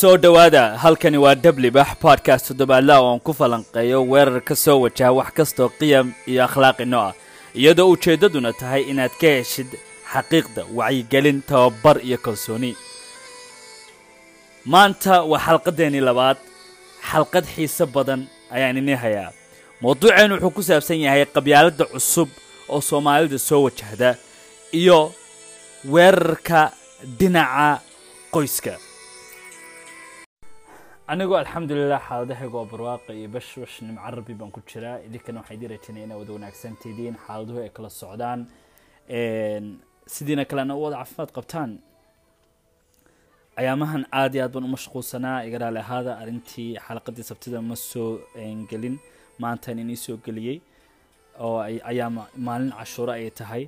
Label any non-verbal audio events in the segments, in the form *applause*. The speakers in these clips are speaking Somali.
soo dhowaada halkani waa dhablibax podcast toddobaadlaha oo aan ku falanqeeyo weerar ka soo wajaha wax kastoo qiyam iyo akhlaaqino ah. Iyadoo ujeeddaduna tahay inaad ka heshid xaqiiqda wacyigelin tababar iyo kalsooni. Maanta waa xalqadeennii labaad xalqad xiise badan ayaan inii hayaa. Mawduuceen wuxuu ku saabsan yahay qabyaaladda cusub oo soomaalida soo wajahda iyo weerarka dhinaca qoyska anigoo alxamdulilah xaaladahayga oo barwaaqa iyo bashbash nimcarabi baan ku jiraa. Idinkana waxaa idii rajanaya inaa wada wanaagsantidiin xaaladuhu ay kala socdaan. Sidiina kalena u wada caafimaad qabtaan. Ayaamahan aad iyo aad baan u mashquulsanaa iga raali ahaada arrintii xalaqadii sabtida ma soo gelin. Maantan inii soo geliyey oo ayaa maalin cashuuro ayay tahay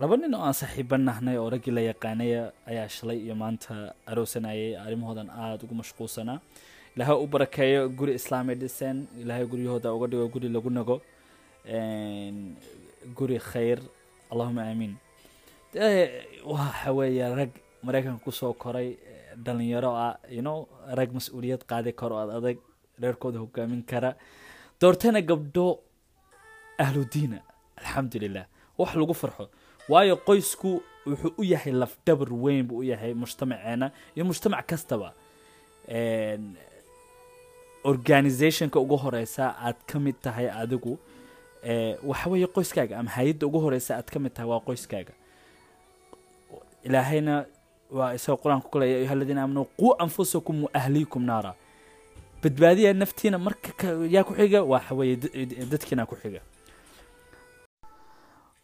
laba nin oo aan saaxiiba nahnay oo raggii la yaqaanaya ayaa shalay iyo maanta aroosanayay arrimahoodan aada ugu mashquulsanaa ilaahay u barakeeyo guri islaami dhisen ilaahay guryahooda uga dhigo guri lagu nago guri khayr allahuma aamiin waxa weeye rag maraykanka ku soo koray dhalinyaro ah know rag mas'uuliyad qaadi karo ad adag reerkooda hogaamin kara. Doortana gabdho ahludiina alxamdulilah wax lagu farxo. Waayo qoysku wuxuu u yahay lafdhabar weyn buu u yahay mujtamaceena iyo mujtamac kastaba. Organizationka ugu horeysa aad ka mid tahay adigu waxa weeye qoyskaaga ama hay'adda ugu horeysa aad ka mid tahay waa qoyskaaga. Ilaahayna waa isagoo qur'aanka ku leeya ayuha aladiina aamanu quu anfusakum wa ahliikum naara. Badbaadiya naftiina marka yaa ku xiga waxa dadkiina ku xiga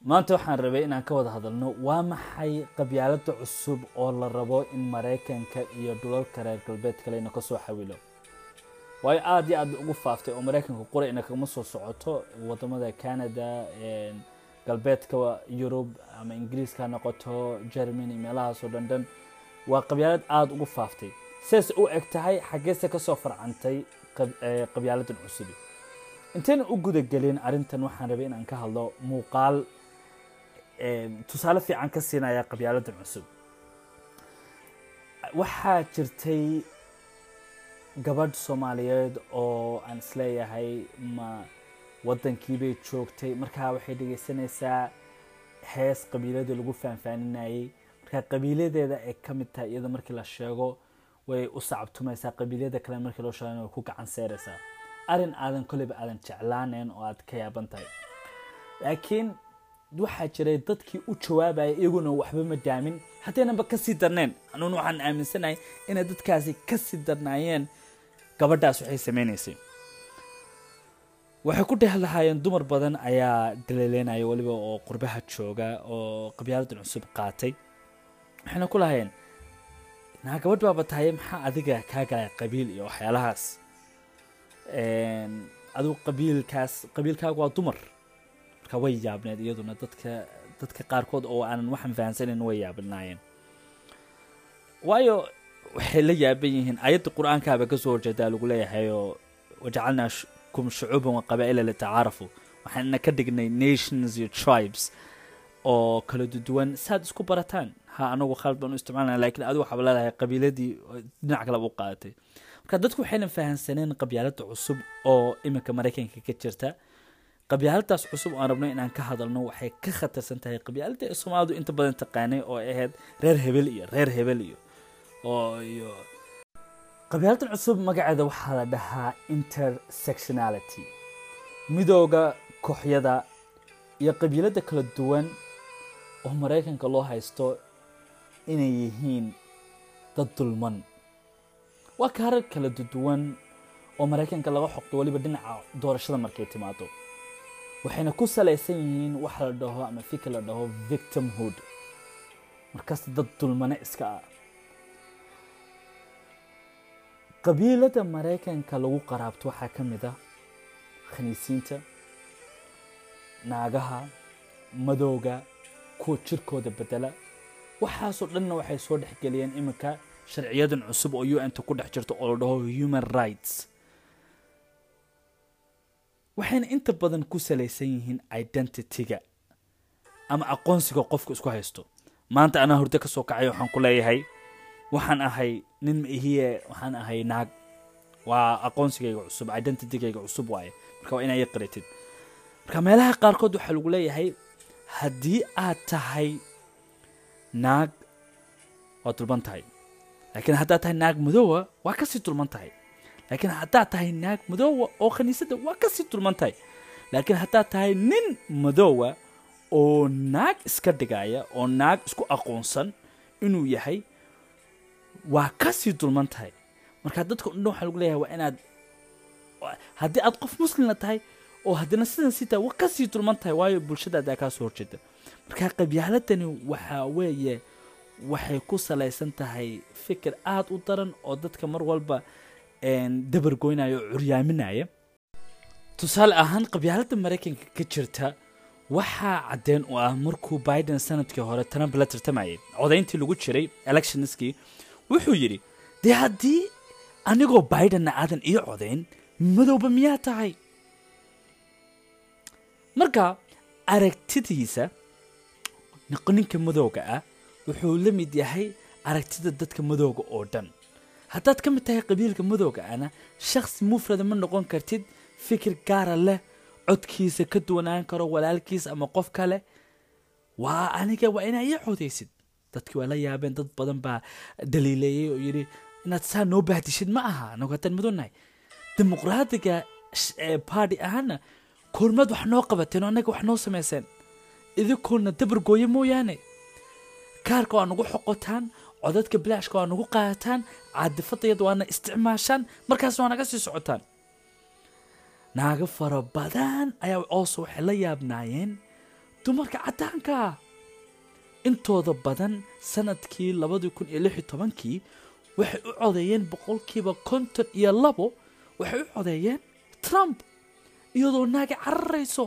maanta waxaan rabay inaan ka wada hadalno waa maxay qabyaalada cusub oo la rabo in maraykanka iyo dhulalka reer galbeedka leyna ka soo xawilo? Waayo aada iyo aad ugu faaftay oo maraykanka qurayna kama soo socoto. Wadamada canada galbeedka yurub ama ingiriiska ha noqoto germany meelahaasoo dhan dhan waa qabyaalad aada ugu faaftay. Sidaas u eg tahay xaggeese ka soo farcantay qabyaaladan cusubi. Intayna u gudagelin arrintan waxaan rabay inaan ka hadlo muuqaal tusaale fiican ka siinaya qabyaaladan cusub. Waxaa jirtay gabadh soomaaliyeed oo aan is leeyahay ma waddankiibay joogtay. Markaa waxay dhegeysanaysaa hees qabiiladii lagu faanfaaninayay markaa qabiiladeeda ay ka mid tahay iyada markii la sheego way u sacabtumaysaa qabiilyada kale markii loo sheegana way ku gacan seeraysaa. Arrin aadan koleyba aadan jeclaaneyn oo aad ka yaaban tahay. Laakiin waxaa jiray dadkii u jawaabaya iyaguna waxba ma daamin. Haddaynanba ka sii darnayn anuun waxaan aaminsanahay inay dadkaasi ka sii darnaayeen. Gabadhaas waxay sameynaysay waxay ku dheh lahaayeen dumar badan ayaa daliileynaya weliba oo qurbaha jooga oo qabyaaladan cusub qaatay. Waxayna ku lahaayeen naa gabadh baaba tahay maxaa adiga kaa galay qabiil iyo waxyaalahaas? Adigu qabiilkaas qabiilkaagu waa dumar marka way yaabneed iyaduna dadka dadka qaarkood oo aanan waxaan fahansanan way yaabnaayeen. Waayo waxay la yaaban yihiin ayadda qur'aankaaba ka soo horjeedaa lagu leeyahayoo wajacalnaa kum shucuuban wa qabaa'ila litacaarafu waxaana ka dhignay nations iyo tribes oo kala duwan. Saad isku barataan ha anagu khalad baan u isticmaalana lakiin adigu waxaaba leedahay qabiiladii dhinac kaleba u qaadatay marka dadku waxayna fahansaneen qabyaalada cusub oo iminka maraykanka ka jirta qabyaaladaas cusub aan rabno inaan ka hadalno waxay ka khatarsan tahay qabyaalada ee soomaalidu inta badan taqaanay oo ahayd reer hebel iyo reer hebel iyo oo iyo. Cusub magaceeda waxaa la dhahaa intersectionality midooda kooxyada iyo qabiilada kala duwan oo maraykanka loo haysto inay yihiin dad dulman. Waa kaarar kala duwan oo maraykanka laga xoqdo weliba dhinaca doorashada markay timaado waxayna ku salaysan yihiin wax la dhaho ama fikir la dhaho victimhood. Markaas dad dulmane iska ah. Qabiilada maraykanka lagu qaraabto waxaa ka mid ah khaniisiinta naagaha madowga kuwa jirkooda bedela. Waxaasoo dhanna waxay soo dhexgeliyeen iminka sharciyadan cusub oo u n ta ku dhex jirto oo la dhaho human rights waxayna inta badan ku salaysan yihiin identityga ama aqoonsiga qofka isku haysto. Maanta anaa hurdo ka soo kacay waxaan ku leeyahay waxaan ahay nin maihiye waxaan ahay naag. Waa aqoonsigayga cusub identitygayga cusub waaye. Marka waa inaa qaratid marka meelaha qaarkood waxaa lagu leeyahay haddii aad tahay naag waa dulman tahay. Laakiin haddaad tahay naag madoowa waa ka sii dulman tahay laakiin haddaad tahay naag madoowa oo khaniisadda waa ka sii dulman tahay laakiin haddaad tahay nin madoowa oo naag iska dhigaya oo naag isku aqoonsan inuu yahay waa ka sii dulman tahay marka dadka dhan waxaa lagu leeyahay waa inaad haddii aad qof muslima tahay oo haddana sidan sii tahay waa ka sii dulman tahay waayo bulshadaadaa kaa horjeeda. Marka qabyaaladani waxaa weeye waxay ku salaysan tahay fikir aada u daran oo dadka mar walba dabargoynaya oo curyaaminaya tusaale ahaan qabyaaladda maraykanka ka jirta waxaa caddeen u ah markuu biden sannadkii hore trump la tartamayay codayntii lagu jiray electionskii wuxuu yidhi dee haddii anigoo bidenna aadan ii codayn madowba miyaa tahay? Marka aragtidiisa ninka madowga ah wuxuu la mid yahay aragtida dadka madowga oo dhan haddaad ka mid tahay qabiilka madowga ana shakhsi mufrada ma noqon kartid fikir gaara leh codkiisa ka duwanaan karo walaalkiis ama qof kale. Waa aniga waa inaa ii codaysid. Dadkii waa la yaabeen dad badan baa daliileeyey oo yidhi inaad saa noo bahdishid ma aha anagu haddaan madownahay dimuqraadiga baadi ahaana koormaad wax noo qabateen oo annaga wax noo samayseen. Idinkoona dabargooye mooyaane. Kaarka waa nagu xoqotaan codadka bilaashka waa nagu qaadataan caadifadayada waana isticmaashaan markaasna waa naga sii socotaan naago fara badan ayaa oose waxay la yaabnaayeen dumarka caddaanka intooda badan sannadkii labadii kun iyo lix iyo tobankii waxay u codeeyeen boqolkiiba konton iyo labo waxay u codeeyeen trump iyadoo naagi cararayso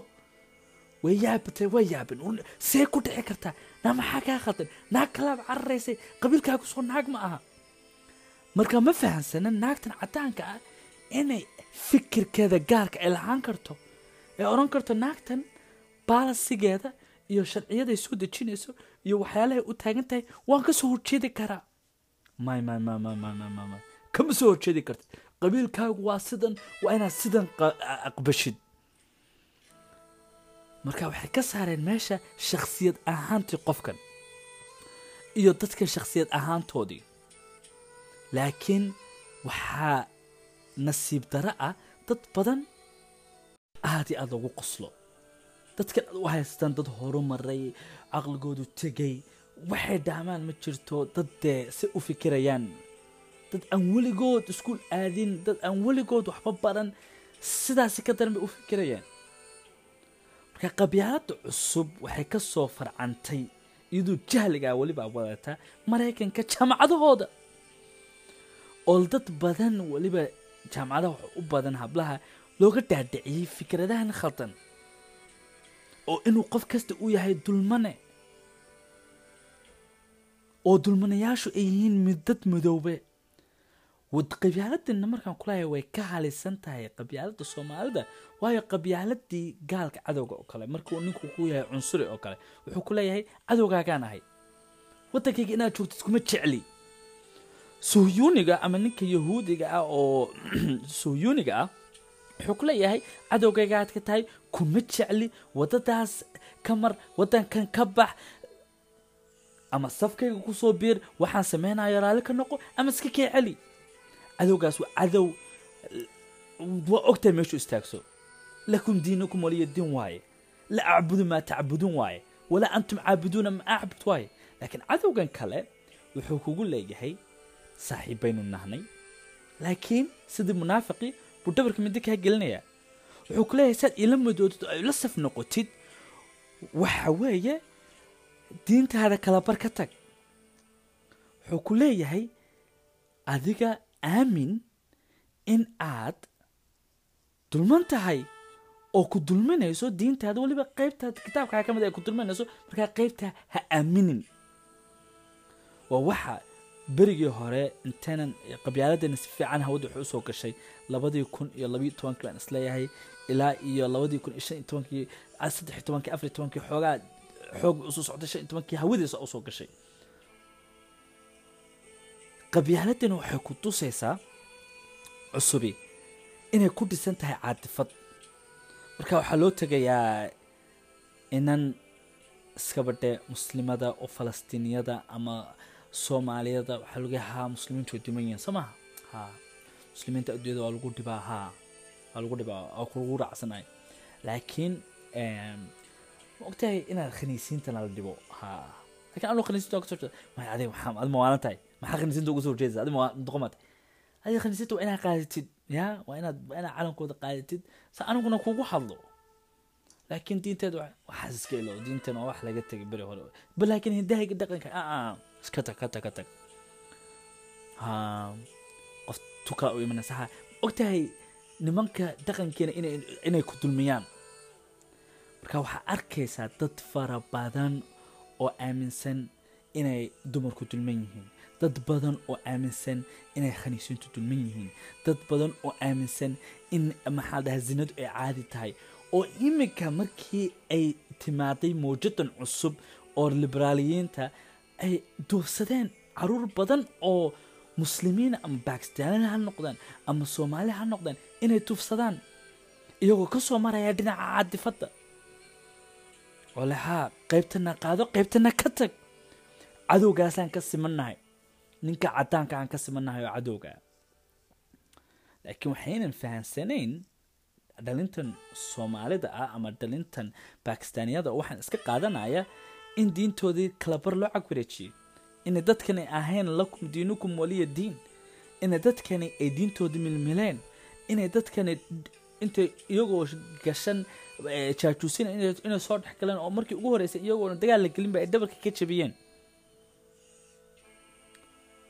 way yaabatay way yaabeen see ku dhici kartaa naa maxaa kaa khaldan naag kalaad cararaysay qabiilkaagu soo naag ma aha. Marka ma fahamsana naagtan caddaanka ah inay fikirkeeda gaarka ay lahaan karto ay odhan karto naagtan baalasigeeda iyo sharciyaday soo dejinayso iyo waxyaalahay u taagan tahay waan ka soo horjeedi karaa. May may may may may may may kama soo horjeedi kartid. Qabiilkaagu waa sidan waa inaad sidan aqbashid marka waxay ka saareen meesha shakhsiyad ahaantii qofkan iyo dadkan shakhsiyad ahaantoodii. Laakiin waxaa nasiib daro ah dad badan aad iyo aad loogu qoslo. Dadkan aad u haystaan dad horumaray caqligoodu tegay waxay dhaamaan ma jirto dad dee si u fikirayaan. Dad aan weligood iskuul aadin dad aan weligood waxba baran sidaasi ka daran bay u fikirayaan marka qabyaaladda cusub waxay ka soo farcantay iyadoo jahligaa weliba wadataa maraykanka jaamacadahooda. Oo dad badan weliba jaamacadaha wax u badan hablaha looga dhaadhiciyey fikradahan khaldan. Oo inuu qof kasta u yahay dulmane. Oo dulmanayaashu ay yihiin midad madoobe qabyaaladina markaan kulahay way ka halisan tahay qabyaalada soomaalida waayo qabyaaladii gaalka cadowga oo kale markuu ninku ku yahay cunsuri oo kale wuxuu ku leeyahay cadowgaagaan ahay waddankayga inaad joogtid kuma jecli. Suhyuuniga ama ninka yahuudiga ah oo *clears throat* suhyuuniga ah wuxuu ku leeyahay cadowgaygaad ka tahay kuma jecli. Waddadaas ka mar waddankan ka bax. Ama safkayga ku soo biir waxaan samaynayo raalli ka noqo ama iska kee celi cadowgaas waa cadow waa ogtahay meeshu istaagso. Lakum diinukum waliya diin waaye. La acbudu maa tacbuduun waaye. Walaa antum caabuduuna ma acbud waaye. Laakiin cadowgan kale wuxuu kugu leeyahay saaxiibbaynu nahnay. Laakiin sidii munaafiqii buu dhabarka middo kaa gelinayaa wuxuu ku leeyahay saad ila madoodid oo ay la saf noqotid waxa weeye diintaada kala bar ka tag. Wuxuu ku leeyahay adiga aamin in aad dulman tahay oo ku dulminayso diintaada weliba qaybtaada kitaabkaa ka mid ay ku dulminayso markaa qaybtaa ha aaminin. Waa waxa berigii hore intaynan qabyaaladana si fiican hawada waxay u soo gashay labadii kun iyo labiyo tobankii baan is leeyahay ilaa iyo labadii kun iyo shan iyo tobankii saddex iyo tobankii afar iyo tobankii xoogaa xoog u soo socday shan iyo tobankii hawadiisa u soo gashay qabyaaladani waxay ku tusaysaa cusubi inay ku dhisan tahay caatifad. Marka waxaa loo tegayaa inan iskabadhe muslimada oo falastiiniyada ama soomaaliyada waxaa lagu haa muslimiintu way duman yihiin. Ha muslimiinta adduunyada waa lagu dhibaa. Ha waa lagu dhibaa. Waa kugu raacsanahay laakiin ma ogtahay inaad khaniisiintana la dhibo? Ha laakiin anu khaniisiinta ka soo jeeda maya adiga maxaa ad mawaalan tahay maxaa khaniisiinta uga soo jeedaysa adiga doqoma tahay adiga khaniisiinta waa inaad qaadatid ya waa inaad waa inaad calankooda qaadatid sa aniguna kugu hadlo laakiin diinteed waxaas iska ilo diintan waa wax laga tegay beri hore ba laakiin hidahayga dhaqanka aa iska tag ka tag ka tag ha qof tukaa u imanaysa ha ogtahay nimanka dhaqankeena inay inay ku dulmiyaan marka waxaa arkaysaa dad fara badan oo aaminsan inay dumarku dulman yihiin dad badan oo aaminsan inay khaniisiintu dulman yihiin. Dad badan oo aaminsan in maxaa dhaha zinadu ay caadi tahay. Oo iminka markii ay timaaday mawjadan cusub oo liberaaliyiinta ay duufsadeen carruur badan oo muslimiina ama bakistaanina ha noqdaan ama soomaali ha noqdaan inay duufsadaan iyagoo ka soo maraya dhinaca caadifadda. Haa qaybtana qaado qaybtana ka tag. Cadowgaasaan ka simannahay ninka caddaanka aan ka simannahay oo cadowga. Laakiin waxaynan fahansanayn dhalintan soomaalida ah ama dhalintan bakistaaniyada waxaan iska qaadanaya in diintoodii kalabar loo cagwareejiyey inay dadkani ahayn lakum diinukum waliya diin. Inay dadkani ay diintoodii milmileen. Inay dadkani intay iyagoo gashan jaajuusina inay soo dhex galeen oo markii ugu horreysay iyagoona dagaal la gelinba ay dhabarka ka jabiyeen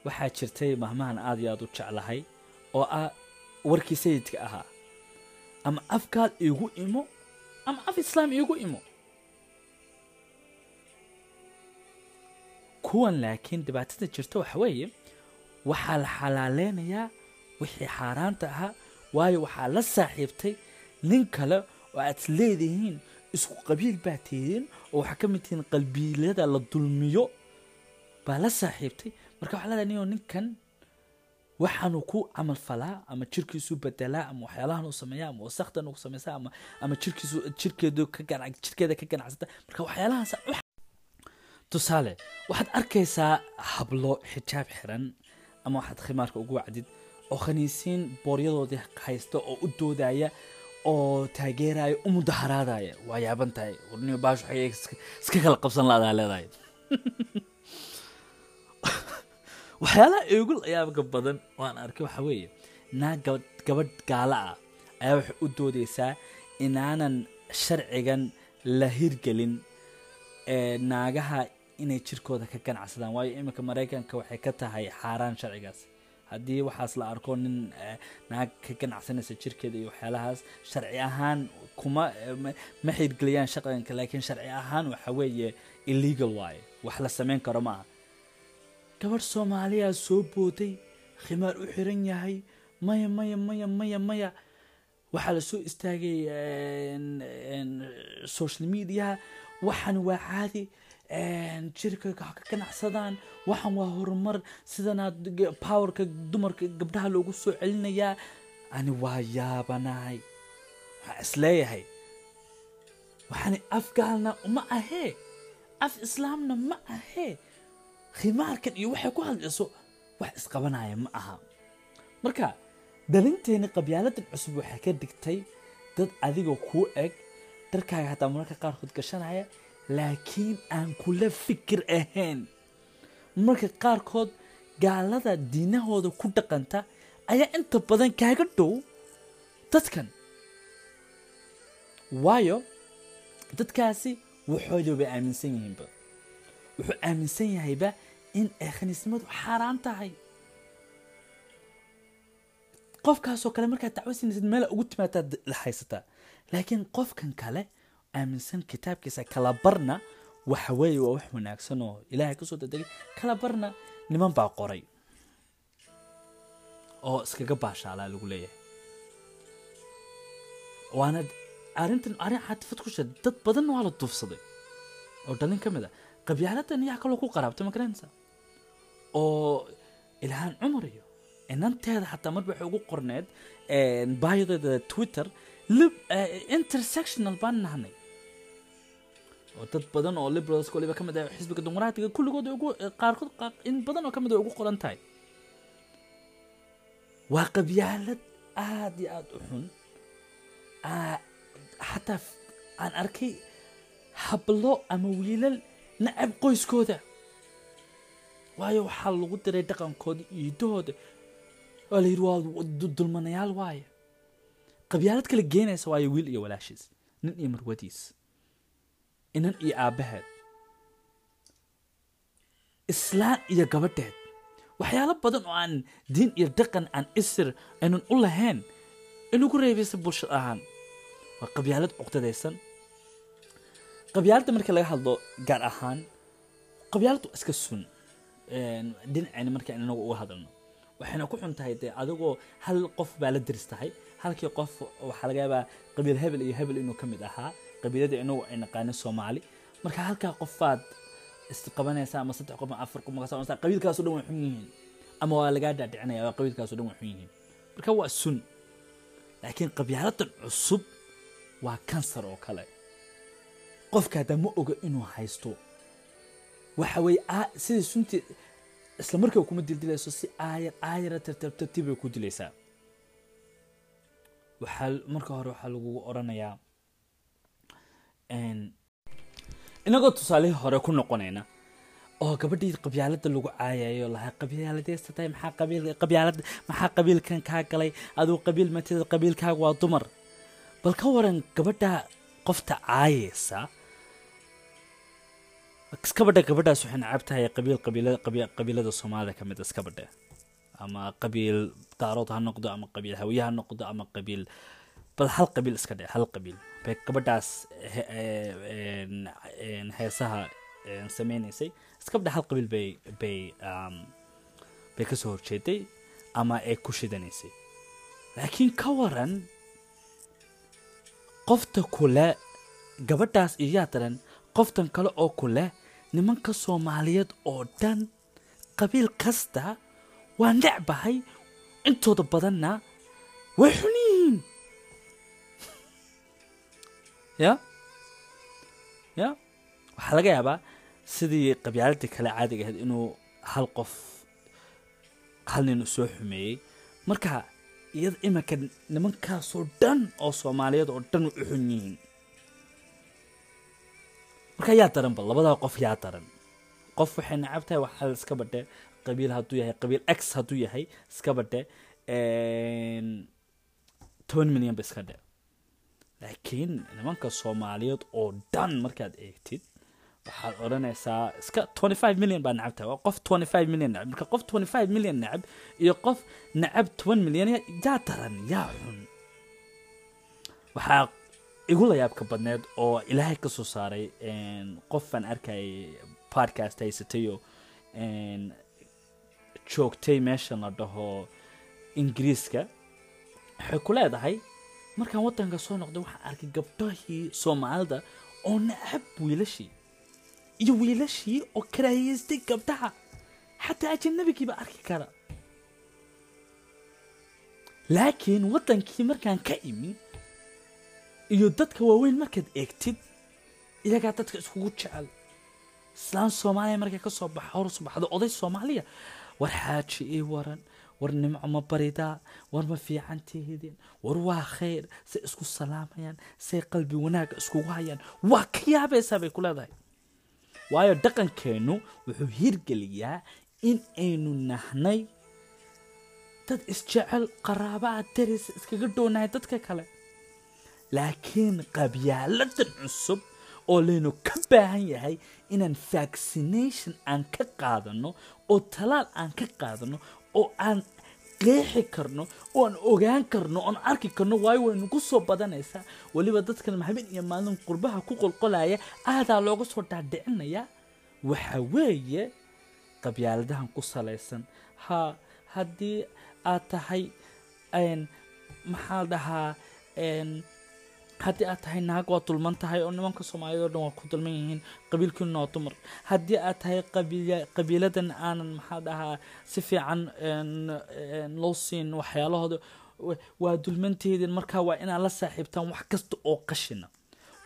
waxaa jirtay mahmahan aada iyo aada u jeclahay oo ah warkii sayidka ahaa. Ama afkaad iigu imo ama af islaam iigu imo. Kuwan laakiin dhibaatada jirta waxa weeye waxaa la xalaaleynayaa wixii xaaraanta ahaa waayo waxaa la saaxiibtay nin kale oo aad leedihiin isku qabiil baa tihiin oo waxaa ka mid tihiin qalbiilyada la dulmiyo baa la saaxiibtay marka waxaa leedahay ninoo ninkan waxaanu ku camal falaa ama jirkiisu bedelaa ama waxyaalahan uu sameeyaa ama wasakdan uu sameysaa ama ama jirkiisu jirkeedu ka ganac jirkeeda ka ganacsata. Marka waxyaalahaas tusaale waxaad arkaysaa hablo xijaab xiran ama waxaad khimaarka ugu wacdid oo khaniisiin booryadoodii haysta oo u doodaya oo taageeraya u mudaharaadaya waa yaaban tahay warniyo baash waxay iska kala qabsan laadaa leedahay *laughs* waxyaalaha igu yaabka badan oo aan arkay waxaa weeye. Naag gabadh gabadh gaala ah ayaa waxay u doodeysaa inaanan sharcigan la hirgelin naagaha inay jirkooda ka ganacsadaan. Waayo iminka maraykanka waxay ka tahay xaaraan sharcigaas. Haddii waxaas la arko nin naag ka ganacsanaysa jirkeeda iyo waxyaalahaas sharci ahaan kuma ma xirgeliyaan shaqanka laakiin sharci ahaan waxa weeye illegal waaye wax la samayn karo ma aha gabadh soomaaliyaa soo booday khimaar u xiran yahay maya maya maya maya maya. Waxaa la soo istaagay social mediaha waxan waa caadi jirka ka ganacsadaan waxan waa horumar sidanaad powerka dumarka gabdhaha loogu soo celinayaa. Ani waa yaabanahay waxaa is leeyahay waxaani afgaalna ma ahee af islaamna ma ahee khimaarkan iyo waxay ku hadlayso wax isqabanaya ma aha. Marka dhalinteeni qabyaaladan cusub waxay ka dhigtay dad adigoo kuu eg dharkaaga hataa mararka qaarkood gashanaya laakiin aan kula fikir ahayn. Marka qaarkood gaalada diinahooda ku dhaqanta ayaa inta badan kaaga dhow dadkan. Waayo dadkaasi waxooda bay aaminsan yihiinba wuxuu aaminsan yahayba in ay khaniisnimadu xaaraan tahay. Qofkaasoo kale markaad dacwo siinaysid meela ugu timaataad haysataa laakiin qofkan kale aaminsan kitaabkiisa kala barna waxa weeye waa wax wanaagsan oo ilaahay ka soo dadegay kala barna niman baa qoray. Oo iskaga baashaalaa lagu leeyahay. Waana arrintan arrin caatifad ku shee dad badanna waa la duufsaday. Oo dhalin ka mid a qabyaaladan yaa kaloo ku qaraabtay ma garanaysa oo ilhaan cumar iyo inanteeda xataa marba waxay ugu qorneed baayadeeda twitter intersectional baan nahnay. Oo dad badan oo liberals waliba ka mid ah xisbiga dimuqraatiga kulligood ugu qaarkood in badan oo ka mid ah ugu qoran tahay. Waa qabyaalad aada iyo aada u xun. Xataa aan arkay hablo ama wiilal nacab qoyskooda. Waayo waxaa lagu diray dhaqankooda iyo hiddahooda. Waa la yidhi waa dulmanayaal waaye. Qabyaalad kala geenaysa waayo wiil iyo walaashiis nin iyo marwadiis inan iyo aabbaheed islaan iyo gabadheed. Waxyaalo badan oo aan diin iyo dhaqan aan isir aynan u lahayn inugu reebaysa bulshad ahaan. Waa qabyaalad cuqdadaysan qabyaaladda marka laga hadlo gaar ahaan qabyaalad waa iska sun. Dhinacayna markaan inagu uga hadalno. Waxayna ku xun tahay dee adigoo hal qof baa la diris halkii qof waxaa laga qabiil hebel iyo hebel inuu ka mid ahaa qabiiladii inagu ay naqaanin soomaali. Marka halkaa qofaad isqabanaysa ama saddex qof afar qof markaas qabiilkaaso dhan way xun yihiin. Ama waa lagaa dhaadhicinaya waa qabiilkaaso dhan way xun yihiin. Marka waa sun laakiin qabyaaladan cusub waa kansar oo kale qofka haddaa ma oga inuu haysto. Waxa weye suntii isla markiiba kuma dildilayso si aayar aayara tartiib tartiib bay ku dilaysaa. Waxaa marka hore waxaa lagugu oranayaa inagoo tusaalihii hore ku noqonayna oo gabadhii qabyaalada lagu caayayo lahaa qabyaaladeysta tahay maxaa qabiil qabyaalad maxaa qabiilkan kaa galay? Aduu qabiil mateeda qabiilkaaga waa dumar. Bal ka waran gabadha qofta caayaysa iskabadha gabadhaas waxay nacab tahay qabiil qabiilada soomaalida ka mid a iskabadha ama qabiil daarood ha noqdo ama qabiil hawiye ha noqdo ama qabiil bal hal qabiil iska dhe hal qabiil. Bay gabadhaas heesaha sameynaysay iskabadha hal qabiil bay bay bay ka soo horjeeday ama ay ku shidanaysay. Laakiin ka waran qofta kule gabadhaas iyo daran qoftan kale oo kule nimanka soomaaliyeed oo dhan qabiil kasta waa necbahay. Intooda badanna way xun yihiin *laughs* ya? Ya? Waxaa laga yaabaa sidii qabyaaladii kale caadiga ahayd inuu hal qof hal nin soo xumeeyey. Marka iyada iminka nimankaasoo dhan oo soomaaliyeed oo dhan u xun yihiin marka yaa daranba labadaa qof yaa daran qof waxay nacab tahay waxaa iska badhe qabiil hadduu yahay qabiil x hadduu yahay iska badhe toban milyan ba iska dhe laakiin nimanka soomaaliyeed oo dhan markaad eegtid waxaad odhanaysaa iska twenty five million baa nacab tahay waa qof twenty five million nacab marka qof twenty five million nacab iyo qof nacab toban milyan yaa daran yaa xun waxaa igu la yaabka badneed oo ilaahay ka soo saaray qofaan arkayay podcast haysatayo joogtay meeshan la dhaho ingiriiska waxay ku leedahay markaan waddanka soo noqday waxaan arkay gabdhahii soomaalida oo nacab wiilashii iyo wiilashii oo karaahiyeystay gabdhaha xataa ajanabigiiba arki kara. Laakiin waddankii markaan ka imi iyo dadka waaweyn markaad eegtid iyagaa dadka iskugu jecel. Islaan soomaaliya markay ka soo baxa hor soo baxdo oday soomaaliya. War xaaji ii waran war nimco ma baridaa war ma fiican tihiidin war waa khayr say isku salaamayaan say qalbi wanaagga iskugu hayaan waa ka yaabaysaa bay ku leedahay. Waayo dhaqankeennu wuxuu hirgeliyaa in aynu nahnay dad isjecel qaraabaa daris iskaga dhownahay dadka kale laakiin qabyaaladan cusub oo laynu ka baahan yahay inaan vaccination aan ka qaadano oo talaal aan ka qaadano oo aan qeexi karno oo aan ogaan karno oon arki karno waayo way nagu soo badanaysaa. Weliba dadkan habeen iyo maalin qurbaha ku qolqolaya aadaa looga soo dhaadhicinayaa waxa weeye qabyaaladahan ku salaysan. Ha haddii aad tahay maxaa dhahaa haddii aad tahay naag waa dulman tahay oo nimanka soomaaliyad o dhan waa ku dulman yihiin qabiilkiina waa dumar. Haddii aad tahay qabiil qabiiladan aanan maxaa dhahaa si fiican loo siin waxyaalahooda waa dulmanteedin. Markaa waa inaad la saaxiibtaan wax kasta oo qashina.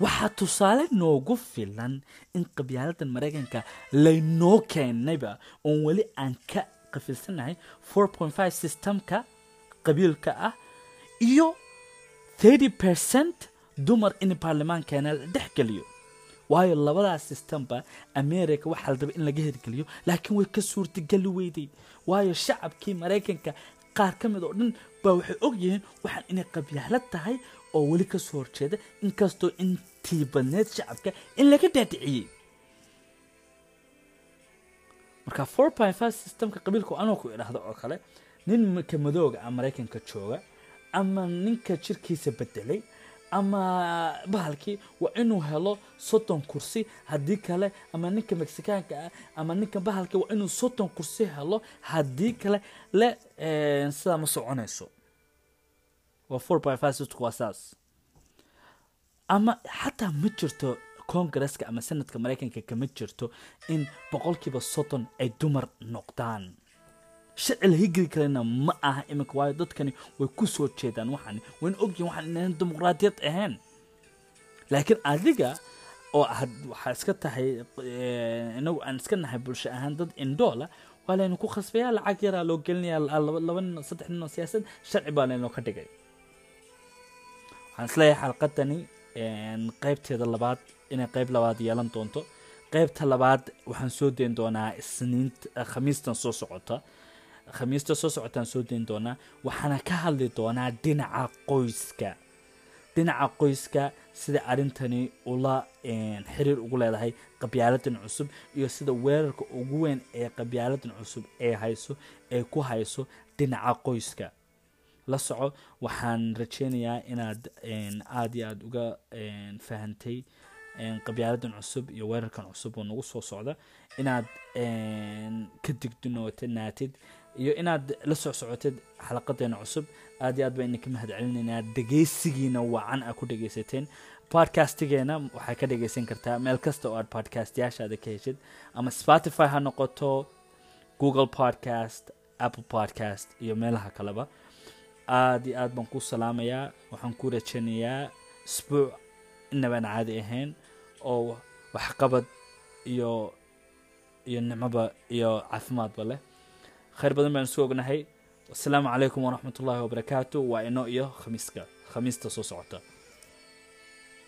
Waxaa tusaale noogu filan in qabyaaladan maraykanka laynoo keenayba oon weli aan ka qafilsanahay four point five systemka qabiilka ah iyo thirty percent dumar in baarlamaankeena la dhex geliyo. Waayo labadaas systemba america waxaa la raba in laga hirgeliyo laakiin way ka suurtageli weyday waayo shacabkii maraykanka qaar ka mid oo dhan baa waxay ogyihiin waxaan inay qabyaalad tahay oo weli ka soo horjeeda inkastoo intii badneed shacabka in laga dhaadhiciyey. Marka four point five systemka qabiilka anoo ku idhaahdo oo kale ninka madooga ah maraykanka jooga ama ninka jirkiisa bedelay ama bahalkii waa inuu helo soddon kursi. Haddii kale ama ninka mexikaanka ah ama ninka bahalkii waa inuu soddon kursi helo. Haddii kale le sidaa ma soconayso. Waa four by five waa saas. Ama xataa ma jirto congresska ama senadka maraykanka kama jirto in boqolkiiba soddon ay dumar noqdaan sharci la higeli karana ma aha iminka waayo dadkani way ku soo jeedaan waxaan wayna ogyihiin waxaan inaan dimuqraadiyad ahayn. Laakiin adiga oo waxaa iska tahay inagu aan iska nahay bulsho ahaan dad indoola waa laynu ku khasbayaa lacag yaraa loo gelinaya laba nin saddex nin siyaasad sharci baa laynoo ka dhigay. Waxaan is leeyahay xalqadani qaybteeda labaad inay qayb labaad yeelan doonto. Qaybta labaad waxaan soo dayn doonaa isniinta khamiistan soo socota khamiista soo socotaan soo dayn doonaa waxaana ka hadli doonaa dhinaca qoyska. Dhinaca qoyska sida arrintani ula xiriir ugu leedahay qabyaaladan cusub iyo sida weerarka ugu weyn ee qabyaaladan cusub ee hayso ee ku hayso dhinaca qoyska. La soco waxaan rajeynayaa inaad aada iyo aada uga fahantay qabyaaladan cusub iyo weerarkan cusub oo nagu soo socda. Inaad ka digdinootanaatid iyo inaad la soc socotid xalaqadeena cusub aad iyo aad baa idinka mahad celinaynaa dhegeysigiina wacan aa ku dhegeysateen podcastgeena waxaa ka dhegeysan kartaa meel kasta oo aad podcastyaashaada ka heshid ama spotify ha noqoto google podcast apple podcast iyo meelaha kaleba. Aada iyo aad baan ku salaamayaa waxaan ku rajeynayaa isbuuc inabaan caadi ahayn oo waxqabad iyo iyo nicmoba iyo caafimaadba leh khayr badan baan isu ognahay. Wasalaamu calaykum waraxmat ullaahi wabarakaatu waa inoo iyo khamiiska. Khamiista soo socota